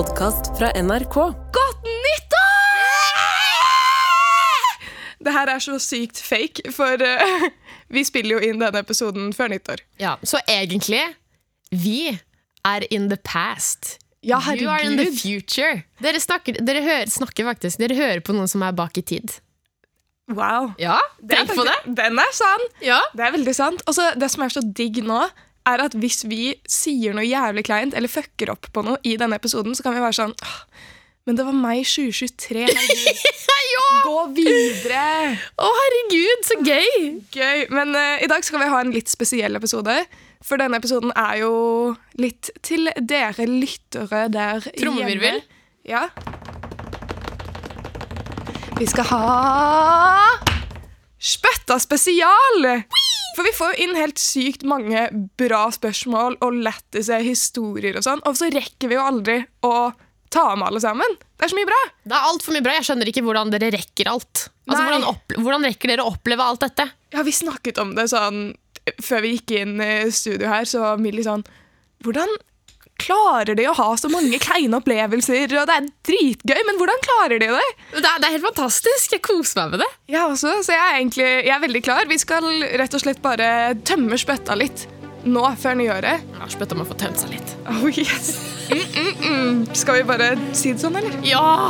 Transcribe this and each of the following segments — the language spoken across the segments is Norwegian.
podkast fra NRK. Godt nyttår! Det her er så sykt fake, for uh, vi spiller jo inn denne episoden før nyttår. Ja, Så egentlig, vi er in the past. Ja, herregud. You are in the future. Dere, snakker, dere hører, snakker faktisk Dere hører på noen som er bak i tid. Wow. Ja, Tenk på det. Den er sann! Ja. Det er veldig sant. Og så det som er så digg nå, er at hvis vi sier noe jævlig kleint eller fucker opp på noe i denne episoden, så kan vi være sånn Men det var meg i 2023. herregud. Gå videre! Å, herregud, så gøy! Gøy. Men uh, i dag skal vi ha en litt spesiell episode. For denne episoden er jo litt til dere lyttere der Trommevirvel? Ja. Vi skal ha Spøtta spesial! For vi får jo inn helt sykt mange bra spørsmål og lættise historier og sånn, og så rekker vi jo aldri å ta med alle sammen. Det er så mye bra! Det er altfor mye bra. Jeg skjønner ikke hvordan dere rekker alt. Altså, hvordan, hvordan rekker dere å oppleve alt dette? Ja, vi snakket om det sånn før vi gikk inn i studio her, så Millie sånn Hvordan klarer de å ha så mange kleine opplevelser, og det er dritgøy, men hvordan klarer de det? Det er, det er helt fantastisk. Jeg koser meg med det. Jeg også, så jeg er egentlig jeg er veldig klar. Vi skal rett og slett bare tømme spøtta litt nå før nyåret. Ja, Spøtta må få tømt seg litt. Oh, yes. mm, mm, mm. Skal vi bare si det sånn, eller? Ja!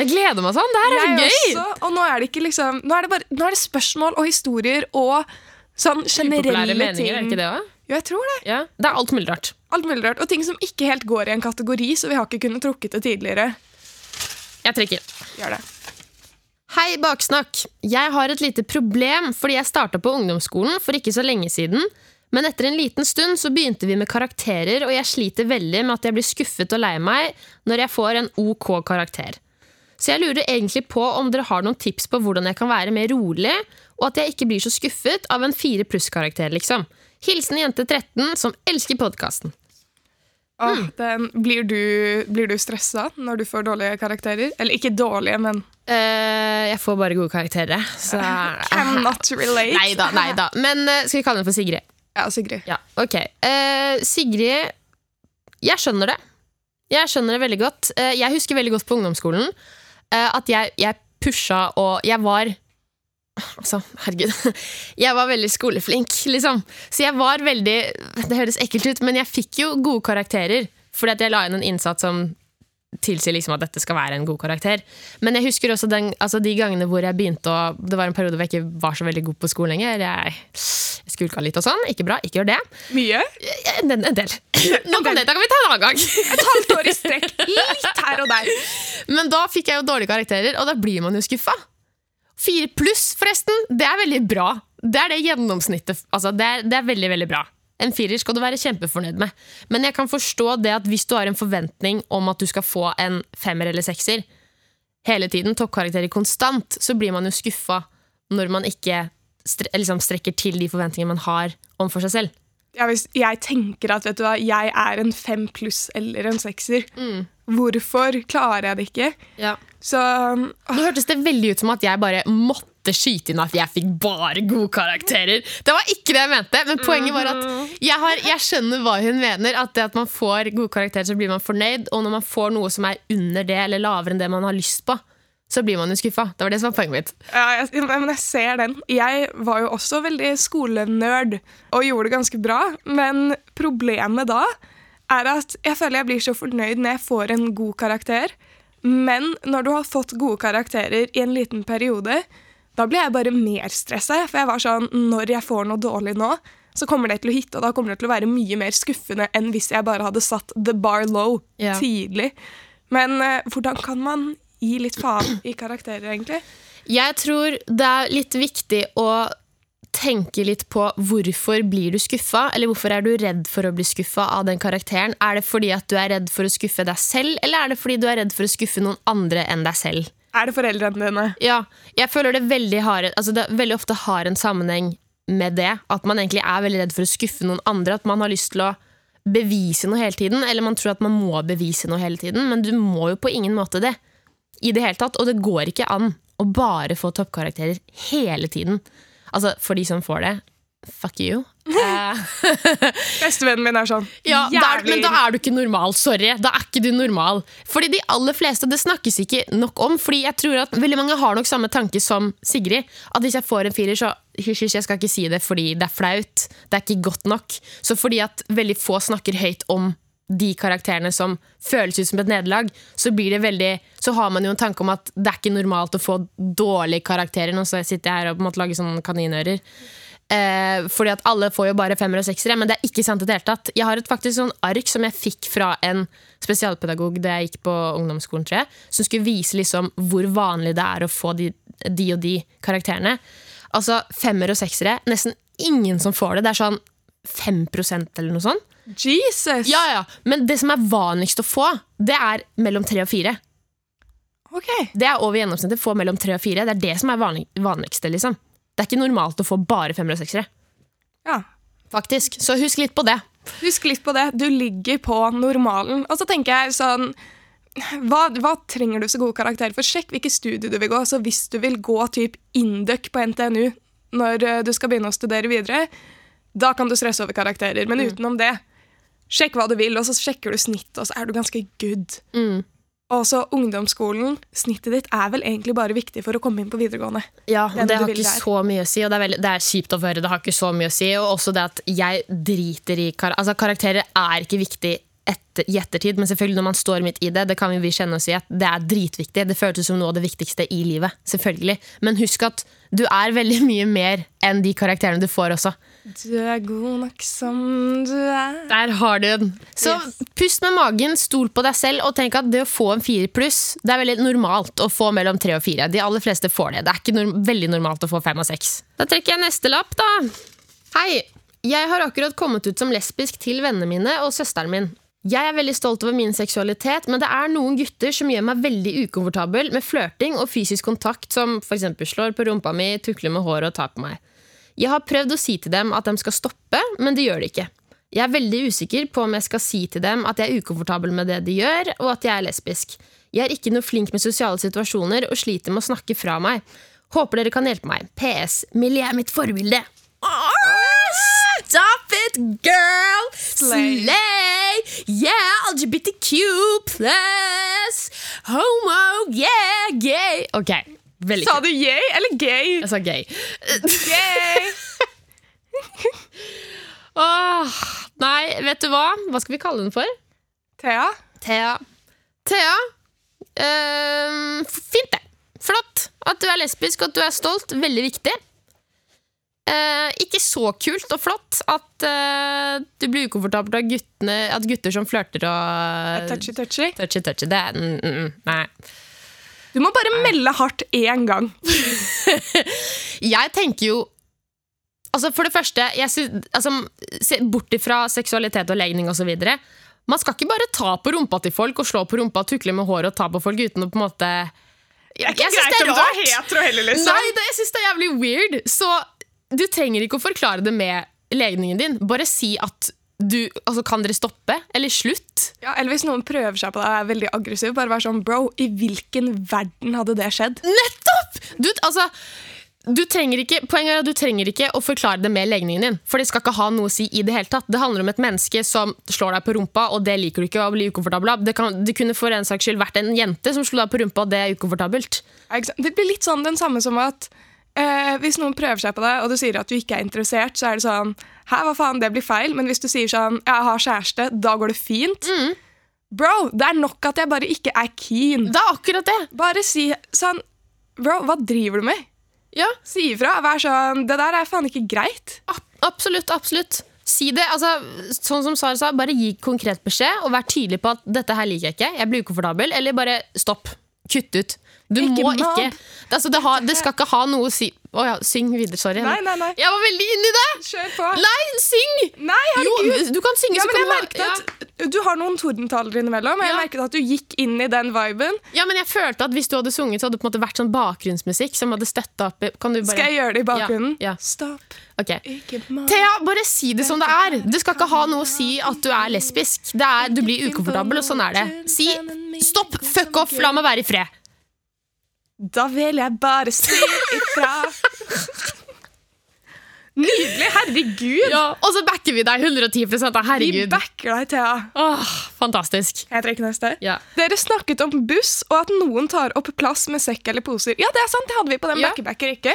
Jeg gleder meg sånn. Det her er så Jeg gøy! også, og nå er det ikke liksom Nå er det, bare, nå er det spørsmål og historier og sånn generelle Upopulære ting. meninger, er ikke det òg? Jo, jeg tror det. Ja. Det er alt mulig rart. Alt mulig rart. Og ting som ikke helt går i en kategori, så vi har ikke kunnet trukket det tidligere. Jeg trekker. Gjør det. Hei, Baksnakk. Jeg har et lite problem fordi jeg starta på ungdomsskolen for ikke så lenge siden. Men etter en liten stund så begynte vi med karakterer, og jeg sliter veldig med at jeg blir skuffet og lei meg når jeg får en OK karakter. Så jeg lurer egentlig på om dere har noen tips på hvordan jeg kan være mer rolig, og at jeg ikke blir så skuffet av en 4 pluss-karakter, liksom. Hilsen jente 13 som elsker podkasten. Åh, Hmm. blir du, blir du stressa når du får dårlige karakterer? Eller ikke dårlige, men uh, jeg får bare gode karakterer, så cannot relate. Nei da, nei da. Men uh, skal vi kalle henne for Sigrid? Ja, Sigrid. Ja, ok. Uh, Sigrid, jeg skjønner det. Jeg skjønner det veldig godt. Jeg husker veldig godt på ungdomsskolen at jeg, jeg pusha og jeg var Altså, herregud. Jeg var veldig skoleflink, liksom. Så jeg var veldig Det høres ekkelt ut, men jeg fikk jo gode karakterer fordi at jeg la inn en innsats som tilsier liksom at dette skal være en god karakter. Men jeg husker også den, altså de gangene hvor jeg begynte å Det var en periode hvor jeg ikke var så veldig god på skolen lenger. Jeg, jeg skulka litt og sånn. Ikke bra, ikke gjør det. Mye? En, en del. Nok om det, da kan vi ta en annen gang. Et halvt år i strekk. Litt her og der. Men da fikk jeg jo dårlige karakterer, og da blir man jo skuffa. Fire pluss, forresten, det er veldig bra. Det er det gjennomsnittet. Altså, det, er, det er veldig, veldig bra. En firer skal du være kjempefornøyd med. Men jeg kan forstå det at hvis du har en forventning om at du skal få en femmer eller sekser hele tiden, toppkarakterer konstant, så blir man jo skuffa når man ikke liksom strekker til de forventningene man har overfor seg selv. Ja, hvis jeg tenker at vet du hva, jeg er en fem pluss eller en sekser, Mm. hvorfor klarer jeg det ikke? Så Nå hørtes det veldig ut som at jeg bare måtte skyte inn at jeg fikk bare gode karakterer. Det var ikke det jeg mente, men poenget var at jeg, har, jeg skjønner hva hun mener. At det at man får gode karakterer, så blir man fornøyd. Og når man får noe som er under det, eller lavere enn det man har lyst på, så blir man jo skuffa. Det var det som var poenget mitt. Ja, jeg, men jeg ser den. Jeg var jo også veldig skolenerd og gjorde det ganske bra. Men problemet da er at jeg føler jeg blir så fornøyd når jeg får en god karakter. Men når du har fått gode karakterer i en liten periode, da ble jeg bare mer stressa. For jeg var sånn Når jeg får noe dårlig nå, så kommer det til å hitte, og da kommer det til å være mye mer skuffende enn hvis jeg bare hadde satt the bar low yeah. tidlig. Men uh, hvordan kan man gi litt faen i karakterer, egentlig? Jeg tror det er litt viktig å tenke litt på hvorfor blir du skuffa, eller hvorfor er du redd for å bli skuffa av den karakteren. Er det fordi at du er redd for å skuffe deg selv, eller er det fordi du er redd for å skuffe noen andre enn deg selv? Er det foreldrene dine? Ja, jeg føler det veldig, har, altså det veldig ofte har en sammenheng med det. At man egentlig er veldig redd for å skuffe noen andre. At man har lyst til å bevise noe hele tiden. Eller man tror at man må bevise noe hele tiden, men du må jo på ingen måte det. i det hele tatt. Og det går ikke an å bare få toppkarakterer hele tiden. Altså, for de som får det, fuck you. Eh, Bestevennen min er sånn ja, da er, men da er du ikke normal. Sorry. Da er ikke du normal. Fordi de aller fleste, det snakkes ikke nok om. Fordi jeg tror at veldig mange har nok samme tanke som Sigrid. At hvis jeg får en firer, så hysj, hysj, jeg skal ikke si det fordi det er flaut. Det er ikke godt nok. Så fordi at veldig få snakker høyt om de karakterene som føles ut som et nederlag, så blir det veldig Så har man jo en tanke om at det er ikke normalt å få dårlige karakterer. Nå så sitter jeg her og på en måte lager sånne kaninører. Eh, fordi at alle får jo bare femmer og seksere, men det er ikke sant i det hele tatt. Jeg har et faktisk sånn ark som jeg fikk fra en spesialpedagog da jeg gikk på ungdomsskolen, tror jeg, som skulle vise liksom hvor vanlig det er å få de, de og de karakterene. Altså femmer og seksere. Nesten ingen som får det. Det er sånn 5% eller noe sånt. Jesus! Ja, ja. Men det som er vanligst å få, det er mellom tre og fire. Okay. Det er over gjennomsnittet. Få mellom tre og fire. Det er det som er vanlig, vanligste. liksom. Det er ikke normalt å få bare femmere og seksere. Ja. Faktisk. Så husk litt på det. Husk litt på det. Du ligger på normalen. Og så tenker jeg sånn hva, hva trenger du så gode karakterer for? Sjekk hvilke studier du vil gå. Så hvis du vil gå typ Induc på NTNU når eh, du skal begynne å studere videre, da kan du stresse over karakterer. Men utenom det, sjekk hva du vil, og så sjekker du snittet, og så er du ganske good. Mm. Og så ungdomsskolen. Snittet ditt er vel egentlig bare viktig for å komme inn på videregående. Ja, og det har ikke der. så mye å si, og det er, veldig, det er kjipt å høre. Det har ikke så mye å si. Og også det at jeg driter i kar altså, Karakterer er ikke viktig etter, i ettertid, men selvfølgelig når man står midt i det, det kan vi kjenne oss i at det er dritviktig. Det føles som noe av det viktigste i livet. Selvfølgelig. Men husk at du er veldig mye mer enn de karakterene du får også. Du er god nok som du er. Der har du den. Så Yes. pust med magen, stol på deg selv, og tenk at det å få en fire pluss, det er veldig normalt å få mellom tre og fire. De aller fleste får det. Det er ikke norm veldig normalt å få fem og seks. Da trekker jeg neste lapp, da. Hei. Jeg har akkurat kommet ut som lesbisk til vennene mine og søsteren min. Jeg er veldig stolt over min seksualitet, men det er noen gutter som gjør meg veldig ukomfortabel med flørting og fysisk kontakt, som f.eks. slår på rumpa mi, tukler med håret og tar på meg. Jeg har prøvd å si til dem at de skal stoppe, men de gjør det ikke. Jeg er veldig usikker på om jeg skal si til dem at jeg er ukomfortabel med det de gjør, og at jeg er lesbisk. Jeg er ikke noe flink med sosiale situasjoner og sliter med å snakke fra meg. Håper dere kan hjelpe meg. PS. Millie er mitt forbilde. Åh, stop it, girl! Slay. Slay! Yeah, LGBTQ plus! Homo, yeah, gay! Ok, veldig Sa du yay eller gay? Jeg sa gay. Gay! Åh, nei, vet du hva? Hva skal vi kalle den for? Thea? Thea. Thea. ehm, fint, det. Flott at du er lesbisk og at du er stolt. Veldig viktig. Eh, ikke så kult og flott at eh, du blir ukomfortabel av guttene, at gutter som flørter og Touchy, touchy. touchy, touchy. Det er mm, mm, mm, Nei. Du må bare melde hardt én gang. Jeg tenker jo Altså For det første, jeg sy- altså, bort ifra seksualitet og legning osv. Man skal ikke bare ta på rumpa til folk og slå på rumpa, tukle med håret og ta på folk uten å på en måte Det er ikke Jeg greit det om du er hetero heller, liksom. Nei, det, jeg syns det er jævlig weird. Så du trenger ikke å forklare det med legningen din. Bare si at du Altså, kan dere stoppe? Eller slutt? Ja, eller hvis noen prøver seg på deg og er veldig aggressiv, bare vær sånn Bro, i hvilken verden hadde det skjedd? Nettopp! Du, altså, du trenger ikke, poenget er at du trenger ikke å forklare det med legningen din. For det skal ikke ha noe å si i det hele tatt. Det handler om et menneske som slår deg på rumpa, og det liker du ikke å bli ukomfortabel av. Det, kan, det kunne for en saks skyld vært en jente som slo deg på rumpa, og det er ukomfortabelt. Det blir litt sånn den samme som at eh, hvis noen prøver seg på deg, og du sier at du ikke er interessert, så er det sånn Hæ, hva faen, det blir feil. Men hvis du sier sånn Jeg har kjæreste, da går det fint. Mm. Bro, det er nok at jeg bare ikke er keen. Det er akkurat det. Bare si sånn Bro, hva driver du med? Ja, Si ifra. Vær sånn Det der er faen ikke greit. ab- absolutt, absolutt. Si det, altså, sånn som Sara sa, bare gi konkret beskjed, og vær tydelig på at dette her liker jeg ikke, jeg blir ukomfortabel, eller bare stopp. Kutt ut. Du Ikke må mobb. ikke det, altså, det, har, det skal ikke ha noe å si Å ja, syng videre. Sorry. Nei, nei, nei. Jeg var veldig inni det! Kjør på. Nei, syng! Nei, Jo, du kan synge, Ja, så kan du ha- ja. Du har noen tordentaler innimellom, og jeg Ja. merket at du gikk inn i den viben. ja. men jeg følte at hvis du hadde sunget, så hadde det på en måte vært sånn bakgrunnsmusikk som hadde støtta opp Kan du bare Skal jeg gjøre det i bakgrunnen? Ja. Stopp, Ok. ikke. Thea, bare si det som det er. Det skal ikke ha noe å si at du er lesbisk. Det er, du blir ukomfortabel, og sånn er det. Si stopp, fuck off, la meg være i fred. Da vil jeg bare si ifra. Nydelig! Herregud! Ja, og så backer vi deg 110 da. Vi backer deg, Thea. Åh, fantastisk. Jeg trekker neste. Ja. Dere snakket om buss og at noen tar opp plass med sekk eller poser. Ja, det er sant, det hadde vi på den Ja. Backer-backer ikke.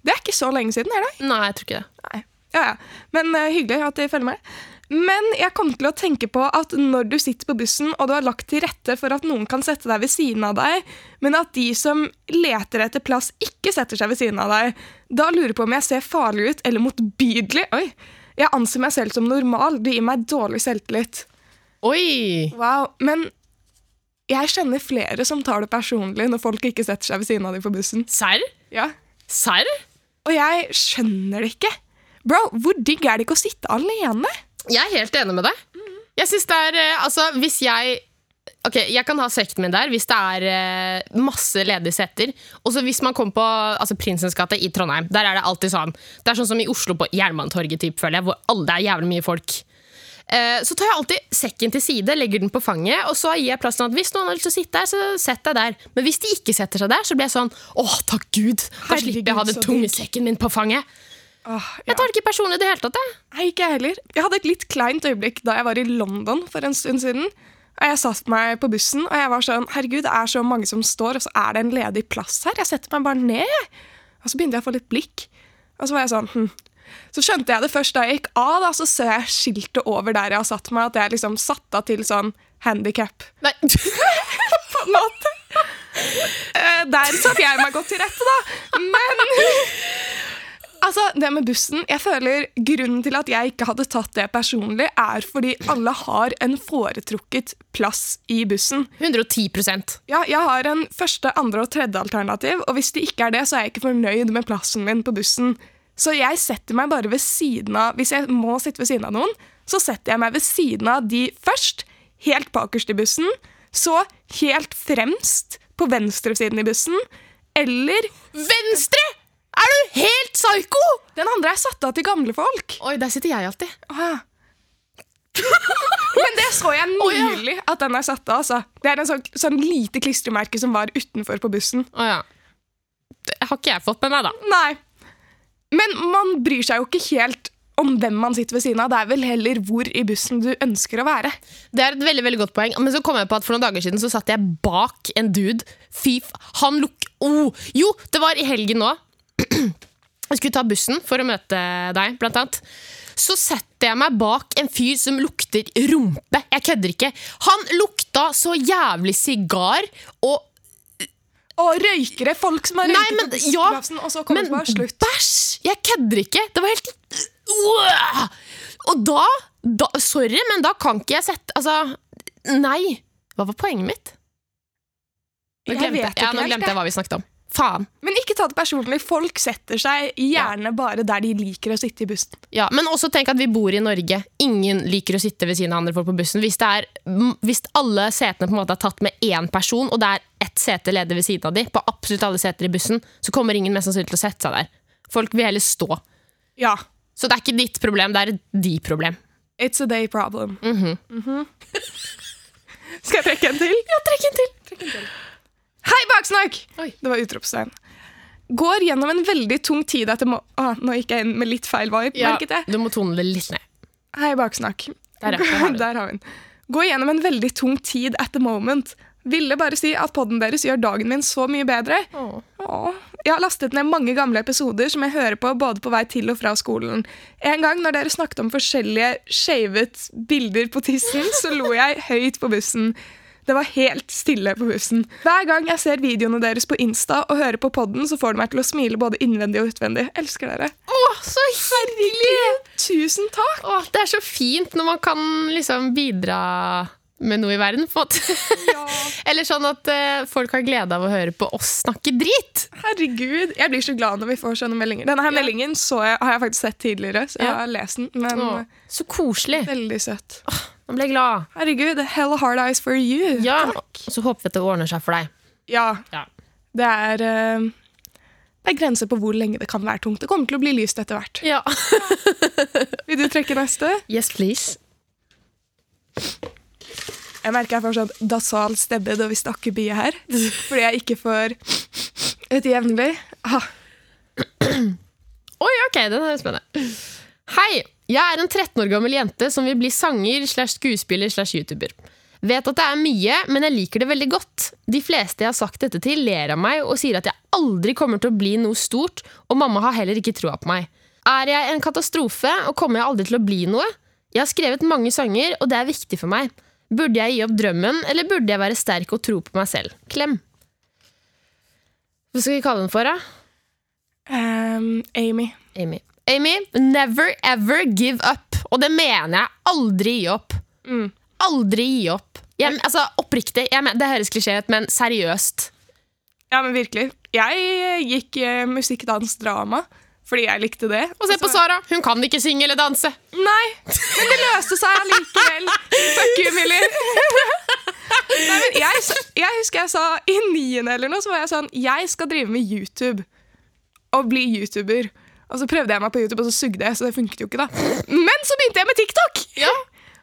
Det er ikke så lenge siden, er det? Nei, jeg tror ikke det. Nei. Ja, ja. Men uh, hyggelig at de følger med. Men jeg kom til å tenke på at når du sitter på bussen og du har lagt til rette for at noen kan sette deg ved siden av deg, men at de som leter etter plass, ikke setter seg ved siden av deg, da lurer jeg på om jeg ser farlig ut eller motbydelig. Oi, jeg anser meg selv som normal. Det gir meg dårlig selvtillit. Oi! Wow, Men jeg kjenner flere som tar det personlig når folk ikke setter seg ved siden av dem på bussen. Serr? Ja. Serr? Og jeg skjønner det ikke. Bro, hvor digg er det ikke å sitte alene? Jeg er helt enig med deg. Jeg synes det er eh, Altså, hvis jeg Ok, Jeg kan ha sekten min der hvis det er eh, masse ledige seter. Og så hvis man kommer på altså Prinsens gate i Trondheim, der er det alltid sånn. Det er sånn som i Oslo på Jernbanetorget, typ, føler jeg, hvor alle, det er jævlig mye folk. Eh, så tar jeg alltid sekken til side, legger den på fanget, og så gir jeg plass til at hvis noen har lyst til å sitte der, så sett deg der. Men hvis de ikke setter seg der, så blir jeg sånn Åh, takk Gud! Da Herregud, slipper jeg å ha den tunge sekken min på fanget. Åh, Jeg tar det ikke personlig i det hele tatt. jeg. Nei, ikke jeg heller. Jeg hadde et litt kleint øyeblikk da jeg var i London for en stund siden. Og Jeg satt meg på bussen, og jeg var sånn Herregud, det er så mange som står, og så er det en ledig plass her. Jeg setter meg bare ned. jeg. Og så begynte jeg å få litt blikk. Og så var jeg sånn hm. Så skjønte jeg det først da jeg gikk av, da, så ser jeg skiltet over der jeg har satt meg, at jeg liksom satt av til sånn handikap. Nei. på en måte. Eh, der satte jeg meg godt til rette, da. Men altså, det med bussen Jeg føler grunnen til at jeg ikke hadde tatt det personlig, er fordi alle har en foretrukket plass i bussen. 110% Ja, jeg har en første, andre og tredje alternativ, og hvis det ikke er det, så er jeg ikke fornøyd med plassen min på bussen. Så jeg setter meg bare ved siden av Hvis jeg må sitte ved siden av noen, så setter jeg meg ved siden av de først, helt bakerst i bussen, så helt fremst på venstresiden i bussen, eller Venstre! Er du helt psyko?! den andre er satt av til gamle folk. Oi, der sitter jeg alltid. Ah. Men det så jeg Å, nylig at den er satt av. Altså. Det er en sånn, sånn lite klistremerke som var utenfor på bussen. Å ja. Det har ikke jeg fått med meg, da. Nei. Men man bryr seg jo ikke helt om hvem man sitter ved siden av. Det er vel heller hvor i bussen du ønsker å være. Det er et veldig veldig godt poeng. Men så kom jeg på at for noen dager siden så satt jeg bak en dude. Fy f... Han lukk... Oh. Jo, det var i helgen nå. Jeg skulle ta bussen for å møte deg, blant annet. Så setter jeg meg bak en fyr som lukter rumpe. Jeg kødder ikke. Han lukta så jævlig sigar og Og røykere, folk som har røyket men- på ja, og så kommer det bare slutt. bæsj! Jeg kødder ikke. Det var helt uh, Og da, da Sorry, men da kan ikke jeg sette Altså, nei. Hva var poenget mitt? Nå Jeg glemte, ikke ja, nå glemte jeg. jeg hva vi snakket om. Faen. Men ikke ta det personlig. Folk setter seg gjerne bare der de liker å sitte i bussen. Ja, men også tenk at vi bor i Norge. Ingen liker å sitte ved siden av andre folk på bussen. Hvis, det er, mm, hvis alle setene på en måte er tatt med én person, og det er ett sete ledig ved siden av de, på absolutt alle seter i bussen, så kommer ingen mest sannsynlig til å sette seg der. Folk vil heller stå. Ja. Så det er ikke ditt problem, det er de-problem. It's a day problem. Mhm. Mhm. Skal jeg trekke en til? Ja, trekk en til. Hei, baksnakk! Oi. Det var utropstegn. Går gjennom en veldig tung tid etter må... Ah, nå gikk jeg inn med litt feil vibe, Ja, merket jeg. du må tone det litt ned. Hei, baksnakk. Der. Har. Der har vi den. Går gjennom en veldig tung tid at the moment. Ville bare si at podden deres gjør dagen min så mye bedre. Åh. Jeg har lastet ned mange gamle episoder som jeg hører på både på vei til og fra skolen. En gang når dere snakket om forskjellige shavet bilder på tissen, så lo jeg høyt på bussen. Det var helt stille på bussen. Hver gang jeg ser videoene deres på Insta og hører på podden, så får det meg til å smile både innvendig og utvendig. Elsker dere. Åh, så hyggelig! Tusen takk! Åh, det er så fint når man kan liksom bidra med noe i verden. på måte. Eller sånn at uh, folk har glede av å høre på oss snakke drit. Herregud, jeg blir så glad når vi får sånne meldinger. Denne her Ja. meldingen så jeg, har jeg faktisk sett tidligere, så jeg Ja. har lest den. Men Åh, så koselig. veldig søtt. Nå ble jeg glad. Herregud, hell hard eyes for you. Ja, Takk. Så håper vi at det ordner seg for deg. Ja, Ja. det er uh, Det er grenser på hvor lenge det kan være tungt. Det kommer til å bli lyst etter hvert. Ja. Vil du trekke neste? Yes, please. Jeg merker jeg får sånn dasal stebbe da vi snakker bie her. Fordi jeg ikke får Et jevnlig. Ah, Oi, ok, den er spennende. Hei, jeg er en 13 år gammel jente som vil bli sanger slash skuespiller slash youtuber. Vet at det er mye, men jeg liker det veldig godt. De fleste jeg har sagt dette til, ler av meg og sier at jeg aldri kommer til å bli noe stort, og mamma har heller ikke troa på meg. Er jeg en katastrofe, og kommer jeg aldri til å bli noe? Jeg har skrevet mange sanger, og det er viktig for meg. Burde jeg gi opp drømmen, eller burde jeg være sterk og tro på meg selv? Klem. Hva skal vi kalle den for, da? Um, Amy. Amy. Amy, never ever give up. Og det mener jeg. Aldri gi opp. Mm. Aldri gi opp. Jeg, altså, oppriktig. Mener, det høres klisjé ut, men seriøst. Ja, men virkelig. Jeg gikk eh, musikk, dans, drama fordi jeg likte det. Og se på Sara. Hun kan ikke synge eller danse. Nei, men det løste seg allikevel. Fuck you, Millie. Nei, men jeg, jeg husker jeg sa i niende eller noe, så var jeg sånn Jeg skal drive med YouTube. Og bli YouTuber. Og så prøvde jeg meg på YouTube, og så sugde jeg, så det funket jo ikke, da. Men så begynte jeg med TikTok! Ja.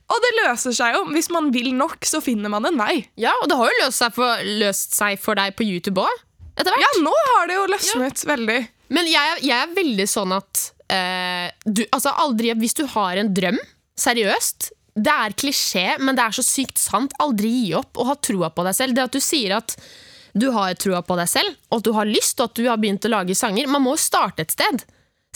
Og det løser seg jo. Hvis man vil nok, så finner man en vei. Ja, og det har jo løst seg for, løst seg for deg på YouTube òg. Etter hvert. Ja, nå har det jo løsnet veldig. Men jeg, jeg er veldig sånn at eh, du, altså aldri, Hvis du har en drøm, seriøst Det er klisjé, men det er så sykt sant. Aldri gi opp og ha troa på deg selv. Det at du sier at du har troa på deg selv, og at du har lyst, og at du har begynt å lage sanger Man må jo starte et sted.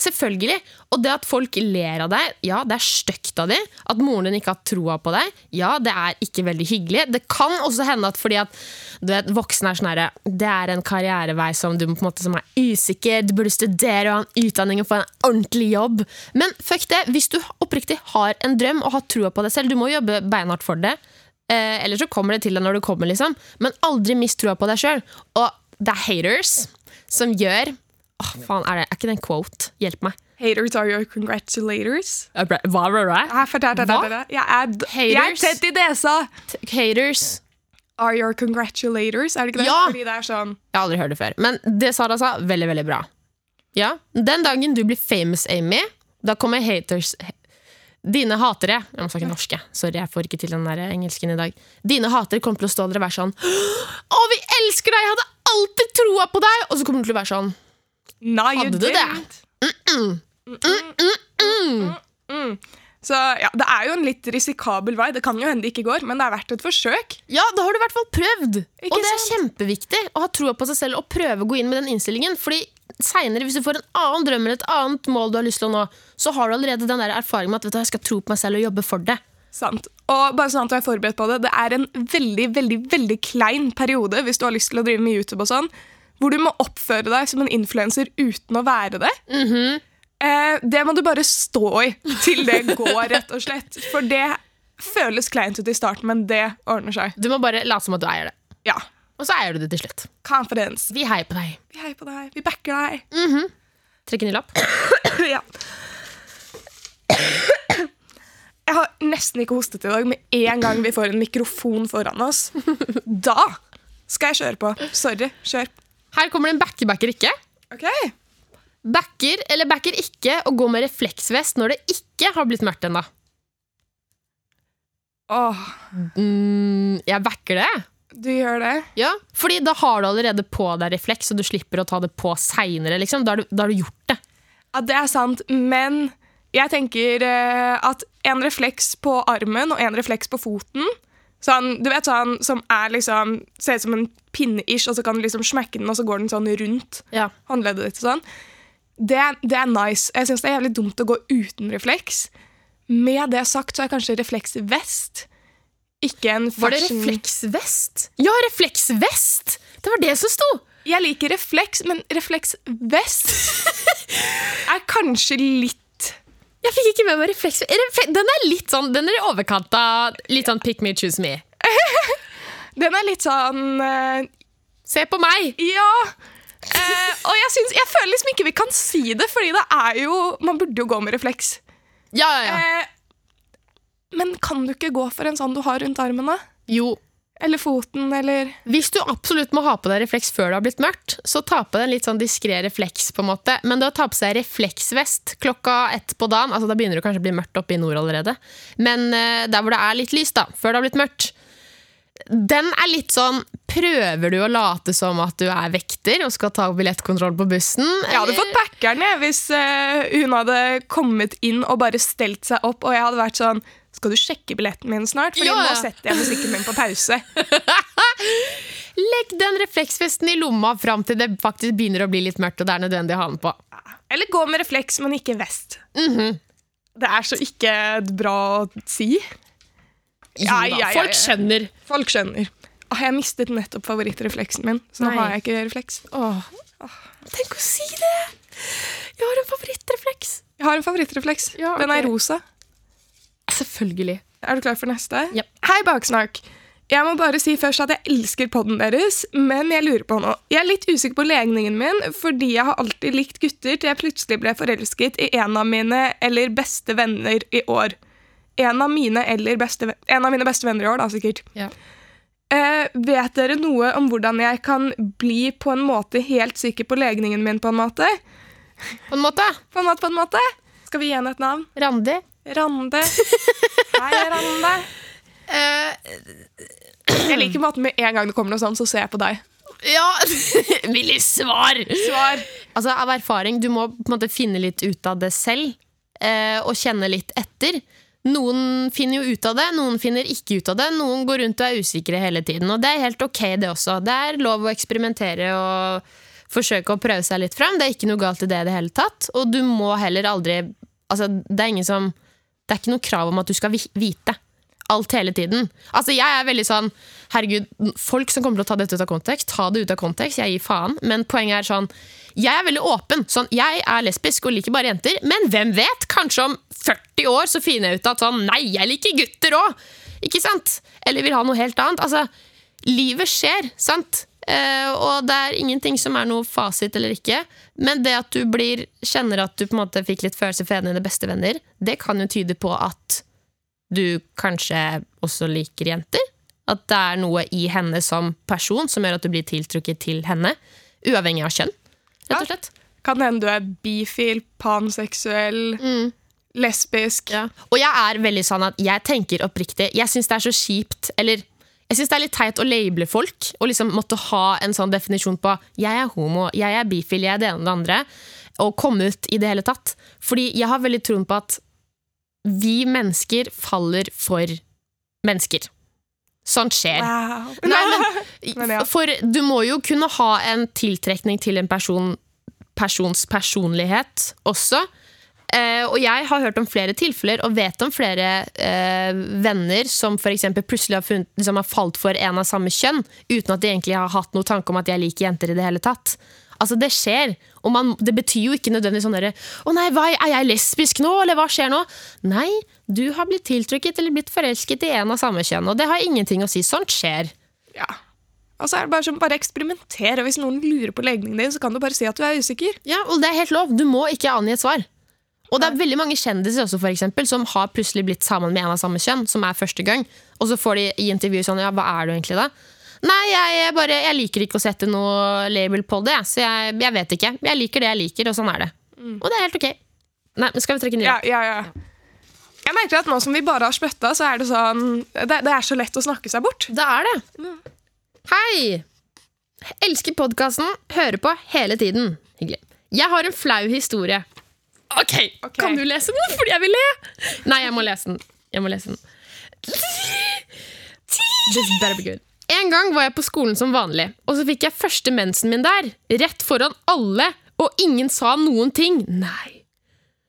Selvfølgelig. Og det at folk ler av deg, ja, det er stygt av dem. At moren din ikke har troa på deg, ja, det er ikke veldig hyggelig. Det kan også hende at fordi at du vet, voksne er sånn herre Det er en karrierevei som du på en måte som er usikker, du burde studere og ha en utdanning og få en ordentlig jobb. Men fuck det, hvis du oppriktig har en drøm og har troa på deg selv, du må jobbe beinhardt for det. Eh, ellers så kommer det til deg når du kommer, liksom. Men aldri mist troa på deg sjøl. Og det er haters som gjør Åh, faen, er, det, er ikke det en quote? Hjelp meg. Haters are your congratulators. Hva var det? Jeg, Hva? jeg er, jeg tett i desa! Haters. Are your congratulators? Er det ikke det? Ja. Fordi det er sånn Jeg har aldri hørt det før. Men det Sara sa, veldig, veldig bra. Ja, Den dagen du blir famous, Amy, da kommer haters Dine hatere Jeg må snakke norsk, jeg. Sorry, jeg får ikke til den der engelsken i dag. Dine hatere kommer til å stå der og være sånn Å, vi elsker deg! Jeg hadde alltid troa på deg! Og så kommer du til å være sånn Nei, Hadde du det? Så ja, det er jo en litt risikabel vei. Det kan jo hende det ikke går, men det er verdt et forsøk. Ja, da har du i hvert fall prøvd! Ikke og det er sant? kjempeviktig å ha troa på seg selv og prøve å gå inn med den innstillingen. Fordi seinere, hvis du får en annen drøm eller et annet mål du har lyst til å nå, så har du allerede den der erfaringen med at vet du, jeg skal tro på meg selv og jobbe for det. Sant. Og bare sånn at du er forberedt på det, det er en veldig, veldig, veldig klein periode hvis du har lyst til å drive med YouTube og sånn, hvor du må oppføre deg som en influenser uten å være det. eh, det må du bare stå i til det går, rett og slett. For det føles kleint ut i starten, men det ordner seg. Du må bare late som at du eier det. Ja. Og så eier du det til slutt. Confidence. Vi heier på deg. Vi heier på deg. Vi backer deg. Trekk en ny lapp. ja. Jeg har nesten ikke hostet i dag. Med en gang vi får en mikrofon foran oss, da skal jeg kjøre på. Sorry. Kjør. Her kommer det en backer, backer ikke. Ok. Backer eller backer ikke å gå med refleksvest når det ikke har blitt mørkt ennå. Åh, Mm, jeg backer det. du gjør det? Ja, fordi da har du allerede på deg refleks, og du slipper å ta det på seinere. Liksom. Da, da har du gjort det. Ja, det er sant, men jeg tenker eh, at en refleks på armen og en refleks på foten sånn, Du vet sånn som er liksom Ser ut som en pinne-ish, og så kan du liksom smekke den, og så går den sånn rundt Ja. håndleddet ditt sånn. Det, det er nice. Jeg syns det er jævlig dumt å gå uten refleks. Med det sagt så er kanskje refleksvest ikke en Var det fashion refleksvest? Ja, refleksvest! Det var det som sto! Jeg liker refleks, men refleksvest er kanskje litt Jeg fikk ikke med meg refleks... Den er litt sånn, den er i overkant av litt sånn pick me, choose me. Den er litt sånn uh, Se på meg! Ja! Uh, og jeg, synes, jeg føler liksom ikke vi kan si det, fordi det er jo Man burde jo gå med refleks. Ja, ja, ja. Uh, men kan du ikke gå for en sånn du har rundt armen, da? Jo, Eller foten, eller Hvis du absolutt må ha på deg refleks før det har blitt mørkt, så ta på deg en litt sånn diskré refleks. på en måte. Men det å ta på seg refleksvest klokka ett på dagen altså Da begynner det kanskje å bli mørkt oppe i nord allerede. Men uh, der hvor det er litt lys, da, før det har blitt mørkt Den er litt sånn Prøver du å late som at du er vekter og skal ta billettkontroll på bussen? Jeg hadde fått packeren jeg, hvis uh, hun hadde kommet inn og bare stelt seg opp, og jeg hadde vært sånn Skal du sjekke billetten min snart? Fordi Ja, nå setter jeg musikken min på pause. Legg den refleksvesten i lomma fram til det faktisk begynner å bli litt mørkt og det er nødvendig å ha den på. Eller gå med refleks, men ikke vest. Mhm. Det er så ikke bra å si. Ja, ja, ja, folk skjønner. Folk skjønner. Åh, jeg mistet nettopp favorittrefleksen min, så nå Nei. har jeg ikke refleks. Åh. Tenk å si det! Jeg har en favorittrefleks. Jeg har en favorittrefleks. Ja, Den er rosa. Selvfølgelig. Er du klar for neste? Ja Hei, Baksnakk. Jeg må bare si først at jeg elsker podden deres, men jeg lurer på noe. Jeg er litt usikker på legningen min, fordi jeg har alltid likt gutter til jeg plutselig ble forelsket i en av mine eller beste venner i år. En av mine eller beste, en av mine beste venner i år, da, sikkert. Ja. Eh, vet dere noe om hvordan jeg kan bli på en måte helt sikker på legningen min, på en måte? På en måte. På en måte, på en måte? Skal vi gi henne et navn? Randi. Rande. Hei, Rande. Eh, Jeg liker måten med en gang det kommer noe sånt, så ser jeg på deg. ja Vil svar! Svar. Altså, av erfaring, du må på en måte finne litt ut av det selv, eh, og kjenne litt etter. Noen finner jo ut av det, noen finner ikke ut av det. Noen går rundt og er usikre hele tiden, og det er helt ok, det også. Det er lov å eksperimentere og forsøke å prøve seg litt fram. Det er ikke noe galt i det i det hele tatt. Og du må heller aldri Altså, det er ingen som Det er ikke noe krav om at du skal vite alt hele tiden. Altså, jeg er veldig sånn Herregud, folk som kommer til å ta dette ut av kontekst, ta det ut av kontekst. Jeg gir faen. Men poenget er sånn Jeg er veldig åpen. Sånn, jeg er lesbisk og liker bare jenter. Men hvem vet? Kanskje om 40 år så finner jeg ut at sånn Nei, jeg liker gutter òg! Ikke sant? Eller vil ha noe helt annet. Altså, livet skjer, sant? Uh, og det er ingenting som er noe fasit eller ikke. Men det at du blir, kjenner at du på en måte fikk litt følelser for en av dine beste venner, det kan jo tyde på at du kanskje også liker jenter. At det er noe i henne som person som gjør at du blir tiltrukket til henne. Uavhengig av kjønn, rett og slett. Kan hende du er bifil, panseksuell, lesbisk. Ja. Og jeg er veldig sånn at jeg tenker oppriktig Jeg syns det er så kjipt Eller jeg synes det er litt teit å label folk og liksom måtte ha en sånn definisjon på jeg er homo, jeg er bifil, jeg er det ene og det andre, og komme ut i det hele tatt. Fordi jeg har veldig troen på at vi mennesker faller for mennesker. Sånt skjer. Wow. Nei, Men. For du må jo kunne ha en tiltrekning til en person, persons personlighet også. Eh, og jeg har hørt om flere tilfeller og vet om flere eh, venner som for plutselig har, funnet, liksom har falt for en av samme kjønn, uten at de egentlig har hatt noen tanke om at jeg liker jenter i det hele tatt. Altså, det skjer. Og man, det betyr jo ikke nødvendigvis sånn derre Å nei, hva, er jeg lesbisk nå, eller hva skjer nå? Nei, du har blitt tiltrukket eller blitt forelsket i en av samme kjønn, og det har ingenting å si. Sånt skjer. Ja. Og så er det bare som bare eksperimenter. Og hvis noen lurer på legningen din, så kan du bare si at du er usikker. Ja, og det er helt lov. Du må ikke angi et svar. Og det er veldig mange kjendiser også, for eksempel, som har plutselig blitt sammen med en av samme kjønn, som er første gang, og så får de i intervju sånn Ja, hva er du egentlig da? Nei, jeg, bare, jeg liker ikke å sette noe label på det, så jeg, jeg vet ikke. Jeg liker det jeg liker, og sånn er det. Og det er helt ok. Nei, skal vi trekke en ny? Ja, ja, ja. Jeg merker at nå som vi bare har spytta, så er det sånn det, det er så lett å snakke seg bort. Det er det. Hei! Elsker podkasten, hører på hele tiden. Hyggelig. Jeg har en flau historie. Ok, Ok. Kan du lese den? Fordi jeg vil le! Nei, jeg må lese den. Jeg må lese den. This better be good. En gang var jeg på skolen som vanlig, og så fikk jeg første mensen min der. Rett foran alle, og ingen sa noen ting. Nei.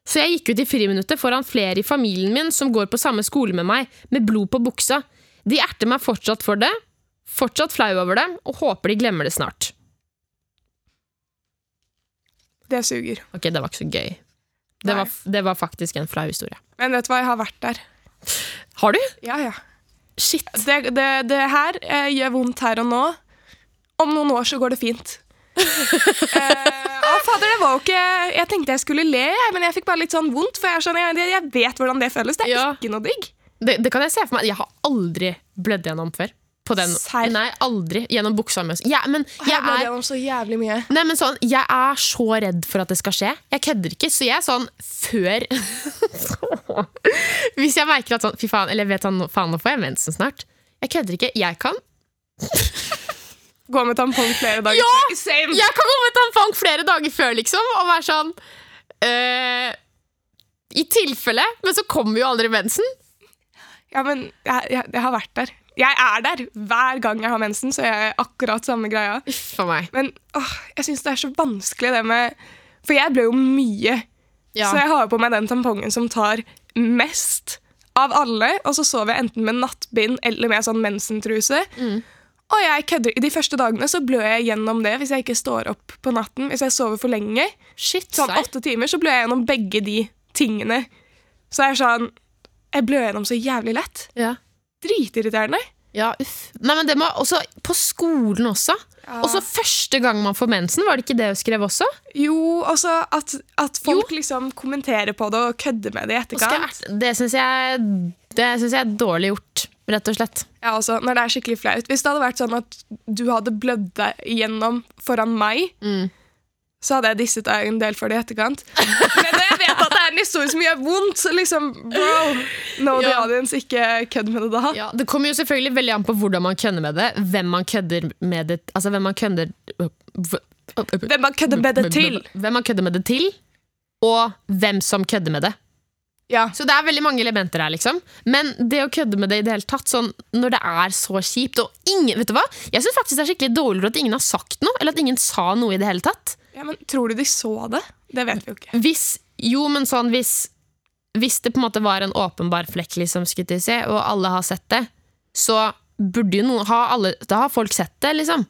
Så jeg gikk ut i friminuttet foran flere i familien min som går på samme skole med meg, med blod på buksa. De erter meg fortsatt for det, fortsatt flau over det, og håper de glemmer det snart. Det suger. Ok, det var ikke så gøy. Det var, det var faktisk en flau historie. Men vet du hva, jeg har vært der. Har du? Ja, ja. Shit. Det, det, det her eh, gjør vondt her og nå. Om noen år så går det fint. eh, å, fader, det var jo ikke Jeg tenkte jeg skulle le, men jeg fikk bare litt sånn vondt. For jeg, er sånn, jeg, jeg vet hvordan det føles. Det er Ja. ikke noe digg. Det, det kan jeg se for meg. Jeg har aldri blødd gjennom før. På den. Serr? Nei, aldri. Gjennom buksa mi. Ja, men Jeg er gjennom så jævlig mye. Nei, men sånn, Jeg er så redd for at det skal skje. Jeg kødder ikke. Så jeg er sånn før Hvis jeg merker at sånn Fy faen, eller vet han, faen, nå får jeg mensen snart. Jeg kødder ikke. Jeg kan Gå med tampong flere dager. Ja! før. Same! Jeg kan gå med tampong flere dager før, liksom, og være sånn eh, I tilfelle, men så kommer jo aldri mensen. Ja, men jeg, jeg, jeg har vært der. Jeg er der hver gang jeg har mensen, så jeg er akkurat samme greia. For meg. Men åh, jeg syns det er så vanskelig det med For jeg blør jo mye. Ja. Så jeg har på meg den tampongen som tar mest av alle. Og så sover jeg enten med nattbind eller med sånn mensentruse. Mm. Og jeg kødder. De første dagene så blør jeg gjennom det hvis jeg ikke står opp på natten. Hvis jeg sover for lenge, Shit, sånn åtte timer, så blør jeg gjennom begge de tingene. Så jeg er sånn Jeg blør gjennom så jævlig lett. Ja. Dritirriterende. ja, uff. Nei, men det må også På skolen også. Ja. Og så første gang man får mensen, var det ikke det hun skrev også? Jo, også at, at folk liksom kommenterer på det og kødder med det i etterkant. jeg- Det syns jeg, jeg er dårlig gjort, rett og slett. Ja, altså, når det er skikkelig flaut. Hvis det hadde vært sånn at du hadde blødd deg igjennom foran meg, Mm. så hadde jeg disset deg en del for det i etterkant. Men det en historie som gjør vondt, liksom Bro, know the Ja. audience, ikke kødd med det da. Ja, det kommer jo selvfølgelig veldig an på hvordan man kødder med det. Hvem man kødder med det Altså hvem man kødder Hvem man kødder med det til? Hvem man kødder med det til, og hvem som kødder med det. Ja. Så det er veldig mange elementer her, liksom. Men det å kødde med det i det hele tatt, sånn, når det er så kjipt og ingen, vet du hva? Jeg syns faktisk det er skikkelig dårligere at ingen har sagt noe, eller at ingen sa noe i det hele tatt. ja, men tror du de så det? Det vet vi jo ikke. Hvis, jo, men sånn hvis, hvis det på en måte var en åpenbar flekk, liksom, skulle jeg si, og alle har sett det, så burde jo noen ha alle, Da har folk sett det, liksom.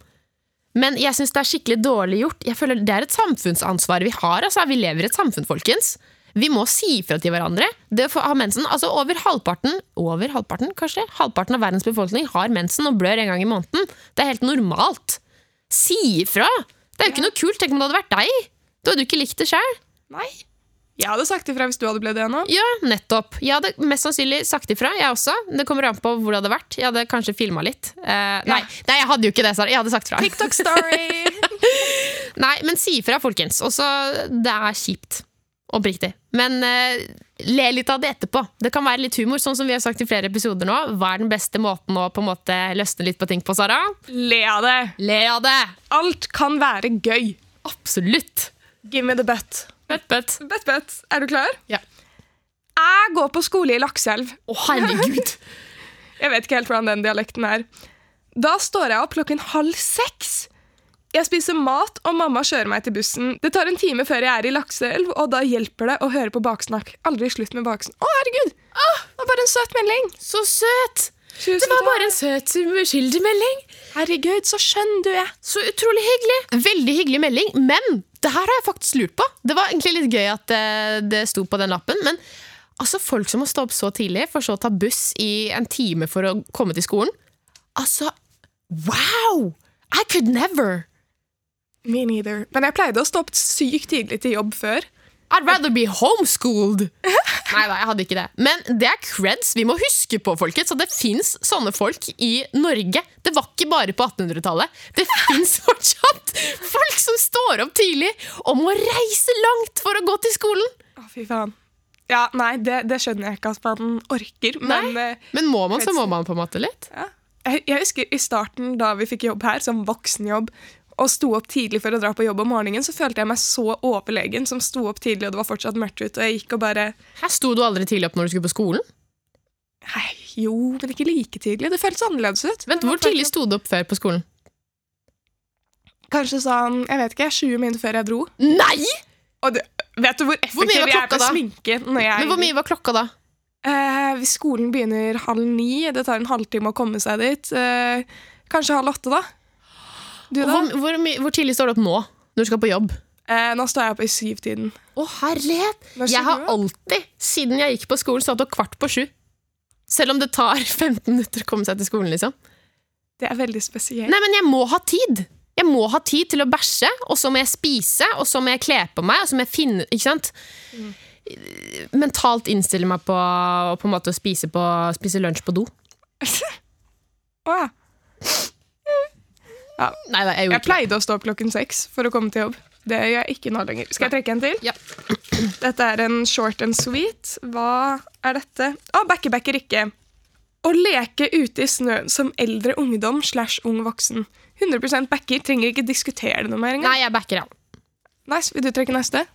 Men jeg syns det er skikkelig dårlig gjort. Jeg føler Det er et samfunnsansvar vi har. Altså. Vi lever i et samfunn, folkens. Vi må si ifra til hverandre. Det å ha mensen, altså Over halvparten over halvparten, kanskje, halvparten av verdens befolkning har mensen og blør en gang i måneden. Det er helt normalt. Si ifra! Det er jo ikke noe kult. Tenk om det hadde vært deg. Da hadde du ikke likt det sjøl. Jeg hadde sagt ifra hvis du hadde blitt det nå. Ja, nettopp. Jeg hadde mest sannsynlig sagt ifra, jeg også. Det kommer an på hvor det hadde vært. Jeg hadde kanskje filma litt. Eh, nei, nei, jeg hadde jo ikke det, Sara. Jeg hadde sagt fra. TikTok story! Nei, men si ifra, folkens. Også, det er kjipt. Oppriktig. Men eh, le litt av det etterpå. Det kan være litt humor, sånn som vi har sagt i flere episoder nå. Hva er den beste måten å på en måte løsne litt på ting på, Sara? Le av det. Le av det! Alt kan være gøy. Absolutt. Give me the butt. Butt, butt. Er du klar? Ja. Jeg går på skole i Lakselv. Å, herregud! Jeg vet ikke helt hvordan den dialekten er. Da står jeg opp klokken halv seks. Jeg spiser mat, og mamma kjører meg til bussen. Det tar en time før jeg er i Lakselv, og da hjelper det å høre på baksnakk. Aldri slutt med baksnakk. Å, herregud! Åh, det var bare en søt melding. Så søt! Tusen Det var bare en søt, uskyldig melding. Herregud, så skjønn du er. Så utrolig hyggelig. Veldig hyggelig melding, men det her har jeg faktisk lurt på. Det var egentlig litt gøy at det, det sto på den lappen, men altså folk som må stå opp så tidlig, for så å ta buss i en time for å komme til skolen. Altså, wow! I could never. Me neither. Men jeg pleide å stå opp sykt tidlig til jobb før. I'd rather be homeschooled. Nei, nei, jeg hadde ikke det. Men det er creds vi må huske på, folkens. At det fins sånne folk i Norge. Det var ikke bare på 1800-tallet. Det fins fortsatt folk som står opp tidlig og må reise langt for å gå til skolen. Å, fy faen. Ja, nei, det, det skjønner jeg ikke at man orker, men eh, Men må man, så må man på en måte litt. ja. jeg, jeg husker i starten da vi fikk jobb her, som voksenjobb, og sto opp tidlig for å dra på jobb om morgenen, så følte jeg meg så overlegen som sto opp tidlig, og det var fortsatt mørkt ute, og jeg gikk og bare Her sto du aldri tidlig opp når du skulle på skolen. Hei, jo, men ikke like tidlig. Det føltes annerledes ut. Vent, Hvor tidlig sto du opp før på skolen? Kanskje sånn, jeg vet ikke, 20 minutter før jeg dro. Nei! Og det, vet du Hvor effektiv hvor jeg er på da? sminke? Når jeg, Men Hvor mye var klokka da? Eh, hvis skolen begynner halv ni, det tar en halvtime å komme seg dit. Eh, kanskje halv åtte, da. Hvor, hvor, hvor tidlig står du opp nå? Når du skal på jobb? Eh, nå står jeg opp i syvtiden. Å, herlighet! Jeg har alltid, siden jeg gikk på skolen, stått opp kvart på sju. Selv om det tar 15 minutter å komme seg til skolen, liksom. Det er veldig spesielt. Nei, men jeg må ha tid! Jeg må ha tid til å bæsje, og så må jeg spise, og så må jeg kle på meg, og så må jeg finne Ikke sant? Mentalt innstille meg på, på en måte å spise, på, spise lunsj på do. Å, ja. Nei, nei, jeg Jeg ikke pleide å stå opp klokken seks for å komme til jobb. Det gjør jeg ikke nå lenger. Skal jeg trekke en til? Ja. Dette er en short and sweet. Hva er dette? Å, oh, backebacker ikke. Å leke ute i snøen som eldre ungdom slash ung voksen. 100% backer. Trenger ikke diskutere det noe mer engang. Nei, jeg backer ja. Nice, Vil du trekke neste?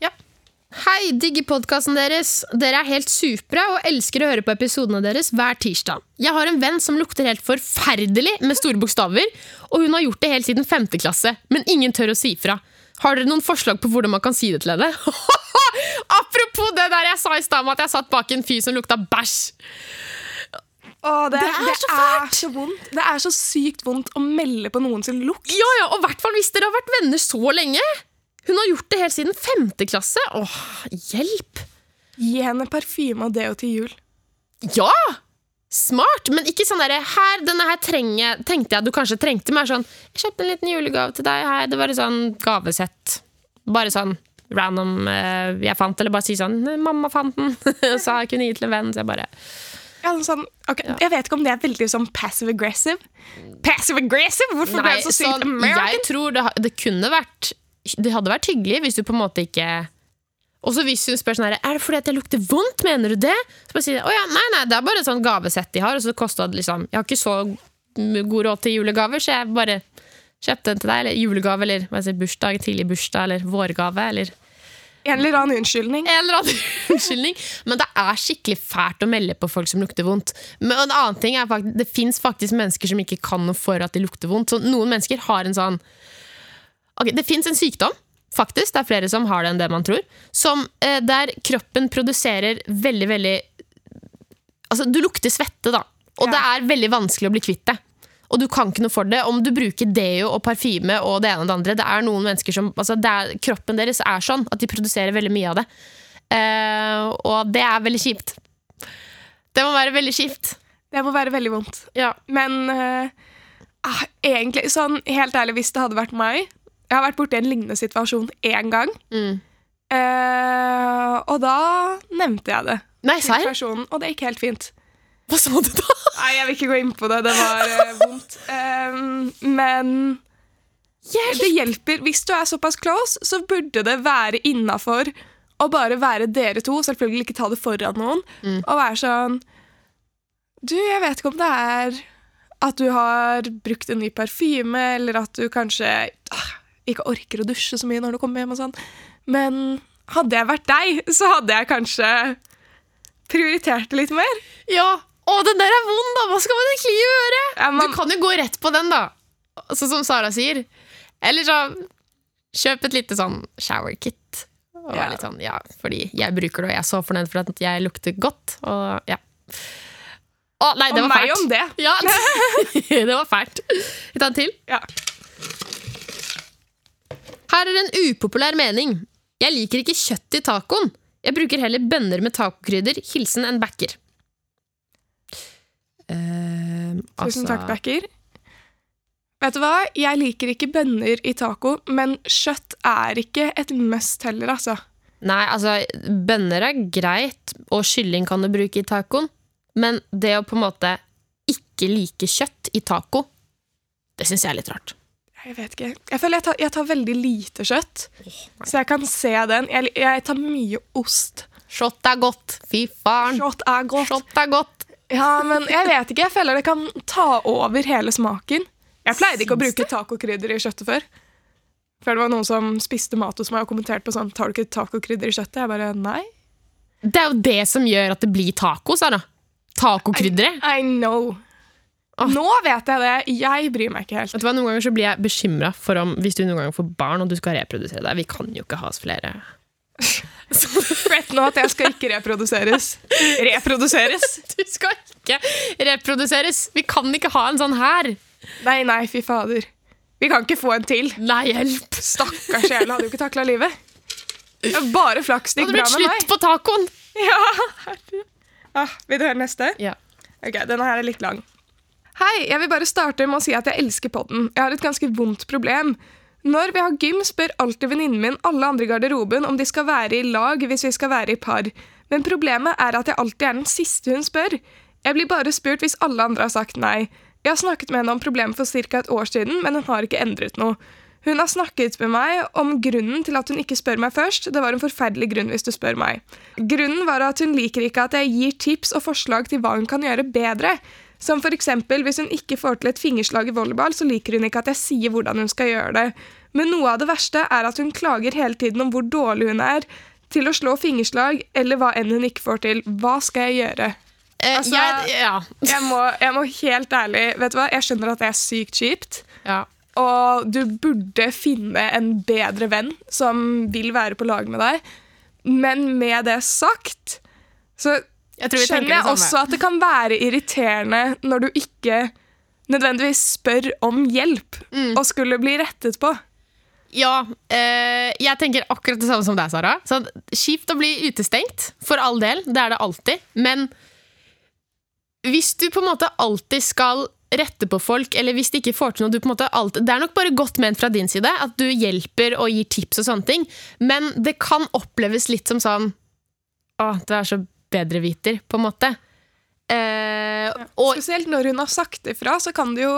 Hei, digger podkasten deres. Dere er helt supre og elsker å høre på episodene deres hver tirsdag. Jeg har en venn som lukter helt forferdelig med store bokstaver, og hun har gjort det helt siden femte klasse, men ingen tør å si fra. Har dere noen forslag på hvordan man kan si det til henne? Apropos det der jeg sa i stad om at jeg satt bak en fyr som lukta bæsj. Åh, det, Det er så er så vondt. Det er så sykt vondt å melde på noen sin lukt. Ja, ja, og hvert fall hvis dere har vært venner så lenge. Hun har gjort det helt siden femte klasse. Åh, hjelp! Gi henne parfyme og deo til jul. Ja! Smart, men ikke sånn derre Her, denne her trenger, tenkte jeg du kanskje trengte. Mer sånn Jeg kjøpte en liten julegave til deg. Her, det var et sånn gavesett. Bare sånn random eh, jeg fant, eller bare si sånn 'Mamma fant den', sa jeg kunne gi til en venn. Så jeg bare Ja, sånn, ok, Jeg vet ikke om det er veldig sånn passive aggressive. Passive aggressive? Hvorfor ble det så sykt sånn, American? jeg tror det, det kunne vært Det hadde vært hyggelig hvis du på en måte ikke Også hvis hun spør sånn her Er det fordi at jeg lukter vondt, mener du det? Så bare sier jeg, å ja, nei, nei, det er bare et sånt gavesett de har Og så kosta det liksom Jeg har ikke så god råd til julegaver Så jeg bare kjøpte den til deg Eller julegave, eller hva jeg sier, bursdag, tidlig bursdag Eller vårgave, eller En eller annen unnskyldning. en eller annen unnskyldning. Men det er skikkelig fælt å melde på folk som lukter vondt. Men en annen ting er faktisk, Det fins faktisk mennesker som ikke kan noe for at de lukter vondt. Så noen mennesker har en sånn Ok, Det fins en sykdom, faktisk, det er flere som har det enn det man tror, som, eh, der kroppen produserer veldig, veldig Altså, du lukter svette, da. Og Ja. det er veldig vanskelig å bli kvitt det. Og du kan ikke noe for det. Om du bruker deo og parfyme og det ene og det andre Det er noen mennesker som altså er, Kroppen deres er sånn at de produserer veldig mye av det. Eh, og det er veldig kjipt. Det må være veldig kjipt. Det må være veldig vondt. Ja. Men ah, egentlig, sånn helt ærlig, hvis det hadde vært meg Jeg har vært borti en lignende situasjon én gang. Mm. eh, og da nevnte jeg det Nei, til personen, og det gikk helt fint. Hva sa du da? Nei, jeg vil ikke gå inn på det. Det var eh, vondt. Eh, men det hjelper. Hvis du er såpass close, så burde det være innafor å bare være dere to. Selvfølgelig ikke ta det foran noen. Mm. Og være sånn Du, jeg vet ikke om det er at du har brukt en ny parfyme, eller at du kanskje ah, ikke orker å dusje så mye når du kommer hjem og sånn. Men hadde jeg vært deg, så hadde jeg kanskje prioritert det litt mer. Ja. Å, den der er vond, da! Hva skal man egentlig gjøre? Ja, man- Du kan jo gå rett på den, da. Sånn som Sara sier. Eller så kjøp et lite sånn shower kit. Og Ja. litt sånn, ja, fordi jeg bruker det, og jeg er så fornøyd for at jeg lukter godt. Og ja. Å, nei, det Og var meg om det. Ja, det var fælt. Vi tar en til. Ja. Her er en upopulær mening. Jeg liker ikke kjøtt i tacoen. Jeg bruker heller bønner med tacokrydder. Hilsen en backer. Tusen altså- takk, Backer. Vet du hva? Jeg liker ikke bønner i taco, men kjøtt er ikke et must heller, altså. Nei, altså, bønner er greit, og kylling kan du bruke i tacoen. Men det å på en måte ikke like kjøtt i taco, det syns jeg er litt rart. Jeg vet ikke. Jeg føler jeg tar, jeg tar veldig lite kjøtt, så jeg kan se den. Jeg, jeg tar mye ost. Shot er godt. Fy faen. Kjøtt er godt. Shot er godt. Ja, men jeg vet ikke. Jeg føler det kan ta over hele smaken. Jeg pleide ikke å bruke tacokrydder i kjøttet før. Før det var noen som spiste mat hos meg og kommenterte på sånn Tar du ikke tacokrydder i kjøttet? Jeg bare nei. Det er jo det som gjør at det blir taco, Sara. Tacokrydderet. I know. Åh. Nå vet jeg det. Jeg bryr meg ikke helt. Vet du hva, Noen ganger så blir jeg bekymra for om hvis du noen gang får barn og du skal reprodusere deg. Vi kan jo ikke ha oss flere. Vet nå at jeg skal ikke reproduseres. Reproduseres? Du skal ikke reproduseres! Vi kan ikke ha en sånn her! Nei, nei, fy fader. Vi kan ikke få en til. Nei, hjelp! Stakkars sjel, hadde jo ikke takla livet. Bare flaks det gikk bra med meg. slutt på tacoen! Ja, ah, Vil du høre neste? Ja. Ok, denne her er litt lang. Hei, jeg vil bare starte med å si at jeg elsker podden. Jeg har et ganske vondt problem. Når vi har gym, spør alltid venninnen min alle andre i garderoben om de skal være i lag hvis vi skal være i par. Men problemet er at jeg alltid er den siste hun spør. Jeg blir bare spurt hvis alle andre har sagt nei. Jeg har snakket med henne om problemet for ca. et år siden, men hun har ikke endret noe. Hun har snakket med meg om grunnen til at hun ikke spør meg først. Det var en forferdelig grunn hvis du spør meg. Grunnen var at hun liker ikke at jeg gir tips og forslag til hva hun kan gjøre bedre. Som eksempel, Hvis hun ikke får til et fingerslag i volleyball, så liker hun ikke at jeg sier hvordan hun skal gjøre det. Men noe av det verste er at hun klager hele tiden om hvor dårlig hun er til å slå fingerslag, eller hva enn hun ikke får til. Hva skal jeg gjøre? Eh, Altså- jeg, ja. Jeg må, jeg må helt ærlig Vet du hva, Jeg skjønner at det er sykt kjipt. ja. Og du burde finne en bedre venn som vil være på lag med deg. Men med det sagt så Jeg tror vi skjønner jeg også at det kan være irriterende når du ikke nødvendigvis spør om hjelp Mm. og skulle bli rettet på. Ja, eh, jeg tenker akkurat det samme som deg, Sara. Så, kjipt å bli utestengt, for all del. Det er det alltid. Men hvis du på en måte alltid skal rette på folk, eller hvis de ikke får til noe du på en måte alltid, Det er nok bare godt ment fra din side at du hjelper og gir tips og sånne ting, men det kan oppleves litt som sånn Å, det er så bedreviter, på en måte. Eh, og Spesielt når hun har sagt ifra, så kan du jo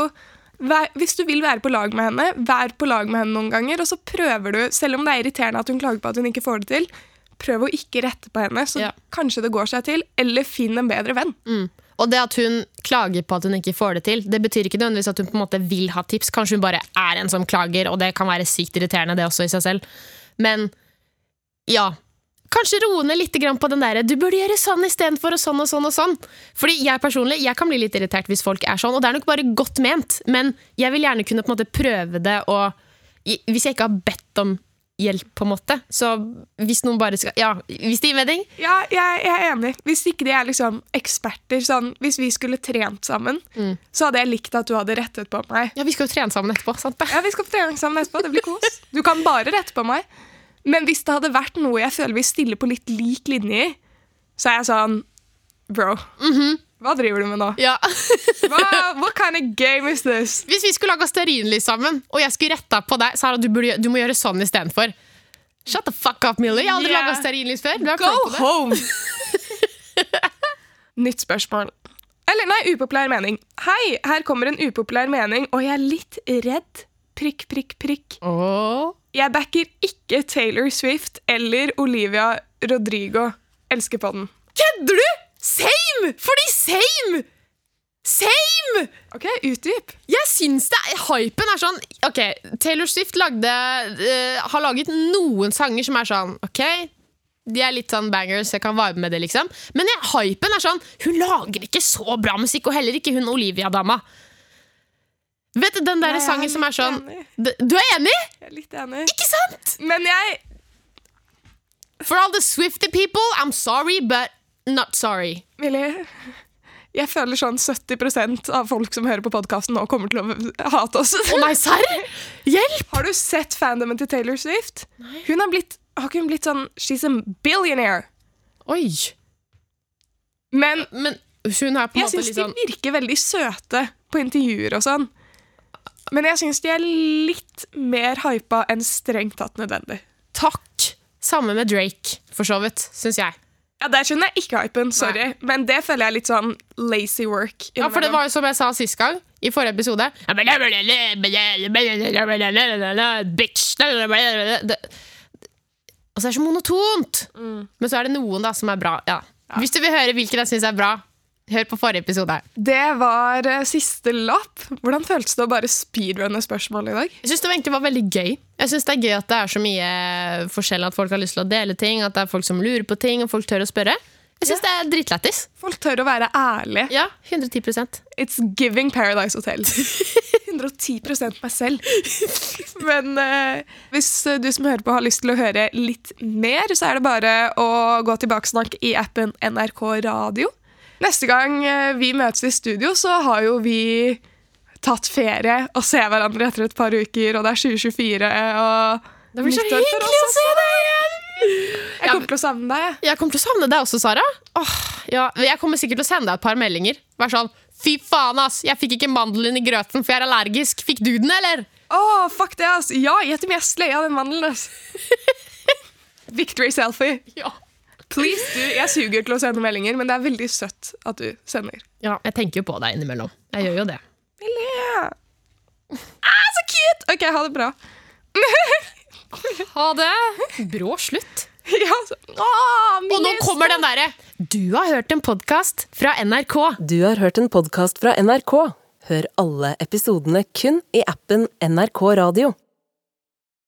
vær- Hvis du vil være på lag med henne, vær på lag med henne noen ganger, og så prøver du, selv om det er irriterende at hun klager på at hun ikke får det til, prøv å ikke rette på henne, så Ja. kanskje det går seg til, eller finn en bedre venn. Mm. Og det at hun klager på at hun ikke får det til, det betyr ikke nødvendigvis at hun på en måte vil ha tips. Kanskje hun bare er en som klager, og det kan være sykt irriterende, det også i seg selv. Men ja. Kanskje roe ned litt på den derre 'du burde gjøre sånn istedenfor', og sånn og sånn og sånn. Fordi jeg personlig jeg kan bli litt irritert hvis folk er sånn, og det er nok bare godt ment, men jeg vil gjerne kunne på en måte prøve det og Hvis jeg ikke har bedt om hjelp, på en måte, så hvis noen bare skal Ja, hvis det gir mening? Ja, jeg, jeg er enig. Hvis ikke de er liksom eksperter, sånn, hvis vi skulle trent sammen, Mm. så hadde jeg likt at du hadde rettet på meg. Ja, vi skal jo trene sammen etterpå, sant? Ja, vi skal på trening sammen etterpå, det blir kos. Du kan bare rette på meg. Men hvis det hadde vært noe jeg føler vi stiller på litt lik linje i, så er jeg sånn Bro, hva driver du med nå? Ja. Hva, what kind of game is this? Hvis vi skulle laga stearinlys sammen, og jeg skulle retta på deg, Sara, du, burde, du må gjøre sånn istedenfor. Shut the fuck up, Millie. Jeg har aldri Yeah. laga stearinlys før. Go home! Nytt spørsmål. Eller nei, upopulær mening. Hei, her kommer en upopulær mening, og jeg er litt redd. Prikk, prikk, prikk. Åh. Jeg backer ikke Taylor Swift eller Olivia Rodrigo. Elsker på den. Kødder du?! Same! Fordi same! Same! Ok, utdyp. Jeg syns det Hypen er sånn Ok, Taylor Swift lagde, uh, har laget noen sanger som er sånn Ok, de er litt sånn bangers, jeg kan vibe med det, liksom. Men jeg, hypen er sånn Hun lager ikke så bra musikk, og heller ikke hun Olivia-dama. Vet du den der Nei, er sangen som er sånn enig. Du er enig? Jeg er litt enig. Ikke sant? Men jeg For all the Swifty people, I'm sorry, but not sorry. Millie, jeg føler sånn 70% av folk som hører på podkasten nå, kommer til å hate oss. Å nei, serr? Hjelp! Har du sett fandomen til Taylor Swift? Hun har blitt Har ikke hun blitt sånn She's a billionaire. Oi. Men Men hun er på en måte jeg måte syns litt de sånn virker veldig søte på intervjuer og sånn. Men jeg syns de er litt mer hypa enn strengt tatt nødvendig. Takk. Samme med Drake, for så vidt, syns jeg. Ja, Der skjønner jeg ikke hypen, sorry. Men det føler jeg er litt sånn lazy work. Ja, for det var jo som jeg sa sist gang, i forrige episode Bitch det, Altså, det er så monotont! Men så er det noen da som er bra. Ja. Hvis du vil høre hvilken jeg syns er bra, hør på forrige episode. Det var eh, siste lapp. Hvordan føltes det å bare speedrunne spørsmålet i dag? Jeg syns det egentlig var veldig gøy. Jeg synes Det er gøy at det er så mye forskjell, at folk har lyst til å dele ting, at det er folk som lurer på ting, og folk tør å spørre. Jeg syns det er dritlættis. Folk tør å være ærlige. Ja, 110% It's giving Paradise Hotel. 110% meg selv. Men uh, hvis du som hører på har lyst til å høre litt mer, så er det bare å gå til Baksnakk i appen NRK Radio. Neste gang eh, vi møtes i studio, så har jo vi tatt ferie og ser hverandre etter et par uker, og det er 2024, og Det blir så hyggelig å se deg igjen! Jeg kommer til å savne deg. jeg. Kommer til å savne deg også, Sara. Åh, ja, jeg kommer sikkert til å sende deg et par meldinger. Vær sånn Fy faen, ass! Jeg fikk ikke mandelen i grøten, for jeg er allergisk. Fikk du den, eller? Å, fuck det, ass. Ja, gjett om jeg sløya den mandelen, ass. Victory selfie. Ja. Please, du. Jeg suger til å sende meldinger, men det er veldig søtt at du sender. ja. Jeg tenker jo på deg innimellom. Jeg gjør jo det. Millie. Ah, så cute! Ok, ha det bra. Ha det! Brå slutt. Ja, så, Åh, Og nå kommer den derre Du har hørt en podkast fra NRK. Du har hørt en podkast fra NRK. Hør alle episodene kun i appen NRK Radio.